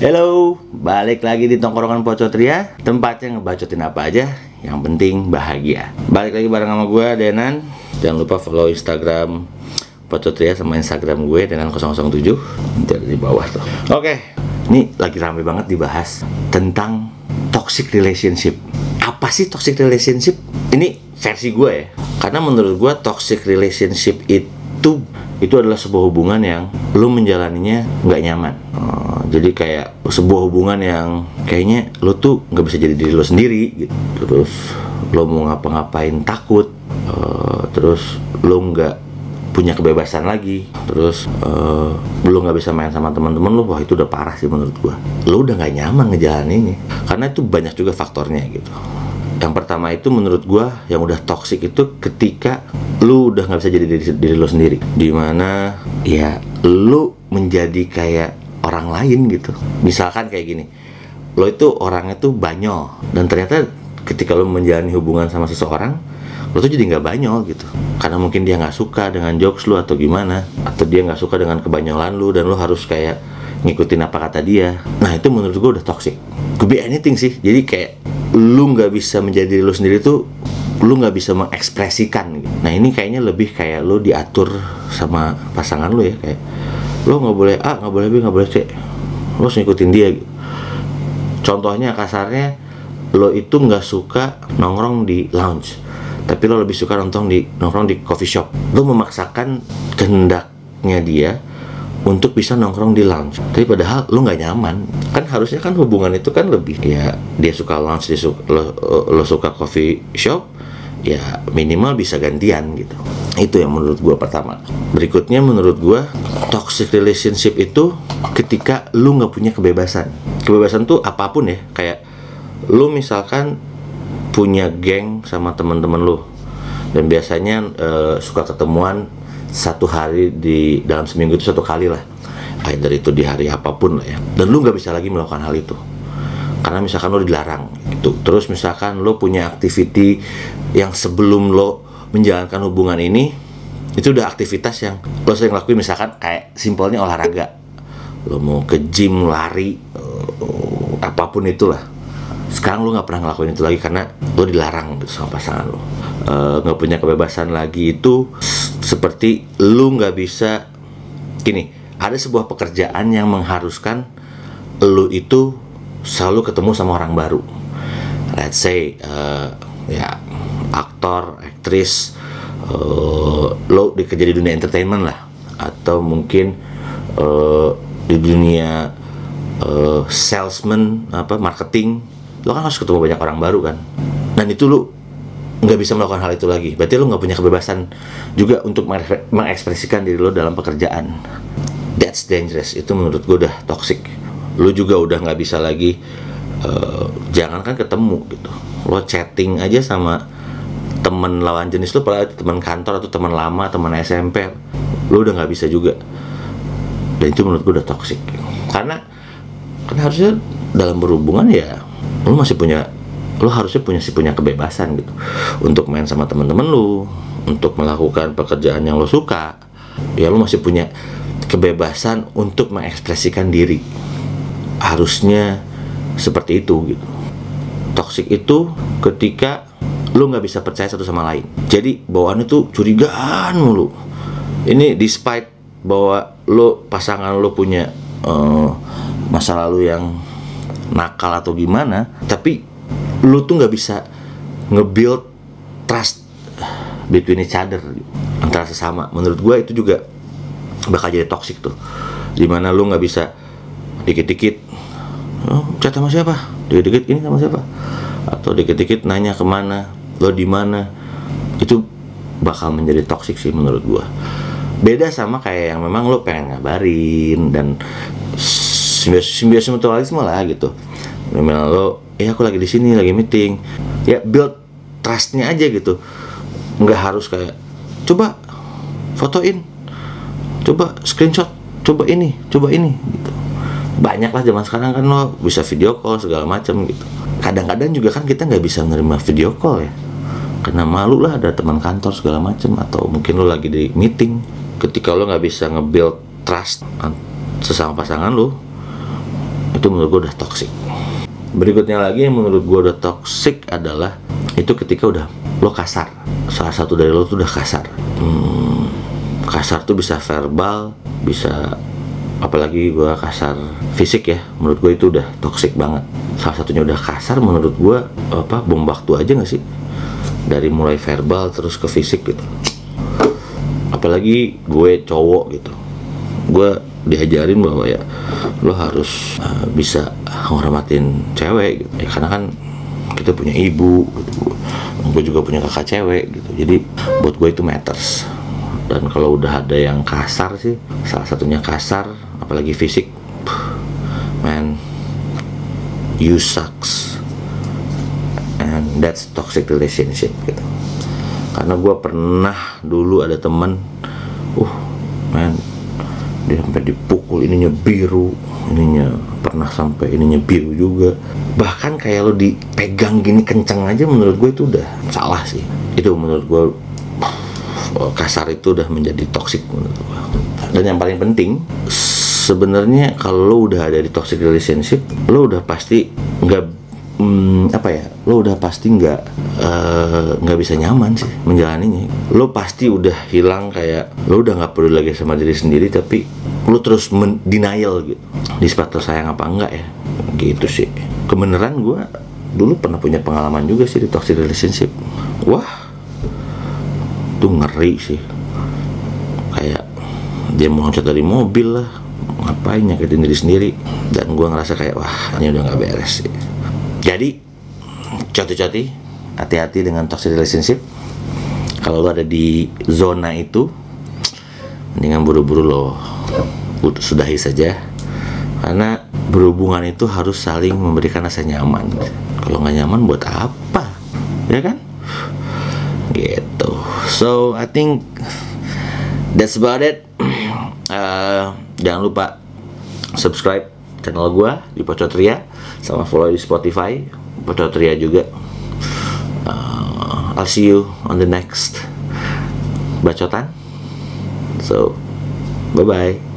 Halo, balik lagi di tongkrongan Pocotria Tempatnya ngebacotin apa aja Yang penting bahagia. Balik lagi bareng sama gue, Denan. Jangan lupa follow Instagram Pocotria sama Instagram gue, Denan007 Nanti ada di bawah tuh. Oke, ini lagi rame banget dibahas Tentang toxic relationship. Apa sih toxic relationship? Ini versi gue ya. Karena menurut gue toxic relationship itu itu adalah sebuah hubungan yang lu menjalaninya nggak nyaman. Jadi kayak sebuah hubungan yang kayaknya lu tuh nggak bisa jadi diri lu sendiri gitu. Terus lu mau ngapa-ngapain takut. Uh, terus lu nggak punya kebebasan lagi. Terus uh, lu nggak bisa main sama teman-teman lu. Wah itu udah parah sih menurut gua. Lu udah nggak nyaman ngejalaninnya. Karena itu banyak juga faktornya gitu yang pertama itu menurut gua yang udah toxic itu ketika lu udah nggak bisa jadi diri, diri lu sendiri di mana ya lu menjadi kayak orang lain gitu. Misalkan kayak gini lo itu orangnya tuh banyol dan ternyata ketika lo menjalani hubungan sama seseorang lo tuh jadi nggak banyol gitu. Karena mungkin dia nggak suka dengan jokes lu atau gimana atau dia nggak suka dengan kebanyolan lu dan lo harus kayak ngikutin apa kata dia. Nah itu menurut gue udah toxic. Could be anything sih. Jadi kayak lu nggak bisa menjadi lu sendiri tuh lu nggak bisa mengekspresikan gitu. nah ini kayaknya lebih kayak lu diatur sama pasangan lu ya kayak lu nggak boleh A nggak boleh B nggak boleh C lu harus ngikutin dia gitu. contohnya kasarnya lo itu nggak suka nongkrong di lounge tapi lo lebih suka nongkrong di nongkrong di coffee shop lo memaksakan kehendaknya dia untuk bisa nongkrong di lounge. Tapi padahal lu nggak nyaman. Kan harusnya kan hubungan itu kan lebih ya dia suka lounge, dia suka, lo, lo suka coffee shop, ya minimal bisa gantian gitu. Itu yang menurut gua pertama. Berikutnya menurut gua toxic relationship itu ketika lu nggak punya kebebasan. Kebebasan tuh apa pun ya, kayak lu misalkan punya geng sama teman-teman lu dan biasanya uh, suka ketemuan satu hari di dalam seminggu itu satu kali lah either itu di hari apa pun lah ya dan lu nggak bisa lagi melakukan hal itu karena misalkan lo dilarang itu terus misalkan lo punya activity yang sebelum lo menjalankan hubungan ini itu udah aktivitas yang lo sering lakuin misalkan kayak simpelnya olahraga. Lo mau ke gym lari uh, apa pun itulah. Sekarang lo nggak pernah ngelakuin itu lagi karena lo dilarang gitu sama pasangan lo. Nggak uh, punya kebebasan lagi itu seperti lu nggak bisa gini ada sebuah pekerjaan yang mengharuskan lu itu selalu ketemu sama orang baru let's say uh, ya aktor aktris uh, lo dikerja di dunia entertainment lah. Atau mungkin uh, di dunia uh, salesman apa marketing lo kan harus ketemu banyak orang baru kan. Dan itu lu nggak bisa melakukan hal itu lagi. Berarti lo nggak punya kebebasan juga untuk mengekspresikan diri lo dalam pekerjaan. That's dangerous. Itu menurut gue udah toxic. Lo juga udah nggak bisa lagi uh, jangankan ketemu gitu. Lo chatting aja sama temen lawan jenis lo padahal teman kantor atau teman lama teman SMP lo udah nggak bisa juga. Dan itu menurut gue udah toxic. Karena kan harusnya dalam berhubungan ya lo masih punya lo harusnya punya sih punya kebebasan gitu. Untuk main sama temen-temen lo untuk melakukan pekerjaan yang lo suka ya lo masih punya kebebasan untuk mengekspresikan diri. Harusnya seperti itu gitu. Toxic itu ketika lo nggak bisa percaya satu sama lain. Jadi bawaan itu curigaan mulu. Ini despite bahwa lo pasangan lo punya uh, masa lalu yang nakal atau gimana tapi lu tuh nggak bisa nge-build trust between each other antara sesama. Menurut gue itu juga bakal jadi toxic tuh. Di mana lu nggak bisa dikit-dikit oh, chat sama siapa? Dikit-dikit ini sama siapa? Atau dikit-dikit nanya ke mana lo di mana? Itu bakal menjadi toxic sih menurut gue beda sama kayak yang memang lo pengen ngabarin dan simbiosis mutualisme lah gitu. Memang lo eh aku lagi di sini lagi meeting. Ya build trustnya aja gitu. Nggak harus kayak coba fotoin coba screenshot coba ini coba ini gitu banyak lah zaman sekarang kan lo bisa video call segala macam gitu. Kadang-kadang juga kan kita nggak bisa nerima video call ya. Karena malu lah ada teman kantor segala macam atau mungkin lo lagi di meeting. Ketika lo nggak bisa nge-build trust sesama pasangan lo itu menurut gue udah toxic. Berikutnya lagi yang menurut gue udah toxic adalah itu ketika udah lo kasar. Salah satu dari lo tuh udah kasar. Hmm, kasar tuh bisa verbal bisa apalagi gue kasar fisik ya menurut gue itu udah toxic banget. Salah satunya udah kasar menurut gue apa bom waktu aja gak sih? Dari mulai verbal terus ke fisik gitu. Apalagi gue cowok gitu. Gue diajarin bahwa ya lo harus uh, bisa menghormatin cewek gitu. Ya karena kan kita punya ibu gitu. gue juga punya kakak cewek gitu. Jadi buat gue itu matters. Dan kalau udah ada yang kasar sih salah satunya kasar apalagi fisik. Man you sucks. And that's toxic relationship gitu. Karena gue pernah dulu ada temen uh man dia sampai dipukul ininya biru ininya pernah sampai ininya biru juga. Bahkan kayak lo dipegang gini kenceng aja menurut gue itu udah salah sih. Itu menurut gue kasar itu udah menjadi toxic menurut gue dan yang paling penting sebenarnya kalau lo udah ada di toxic relationship lo udah pasti nggak hmm, apa ya lo udah pasti nggak eh, nggak uh, bisa nyaman sih menjalaninya. Lo pasti udah hilang kayak lo udah nggak perlu lagi sama diri sendiri tapi lo terus denial gitu. Di sepatu sayang apa enggak ya? Gitu sih. Kebenaran gue dulu pernah punya pengalaman juga sih di toxic relationship. Wah itu ngeri sih. Kayak dia mau loncat dari mobil lah ngapain nyakitin diri sendiri? Dan gue ngerasa kayak wah ini udah nggak beres. Sih jadi coti-coti hati-hati dengan toxic relationship. Kalau lo ada di zona itu mendingan buru-buru lo sudahi saja. Karena berhubungan itu harus saling memberikan rasa nyaman. Kalau nggak nyaman buat apa? Ya kan? Gitu. So I think that's about it. Uh, jangan lupa subscribe channel gue di Pocotria sama follow di Spotify Pocotria juga. Uh, I'll see you on the next bacotan. So bye bye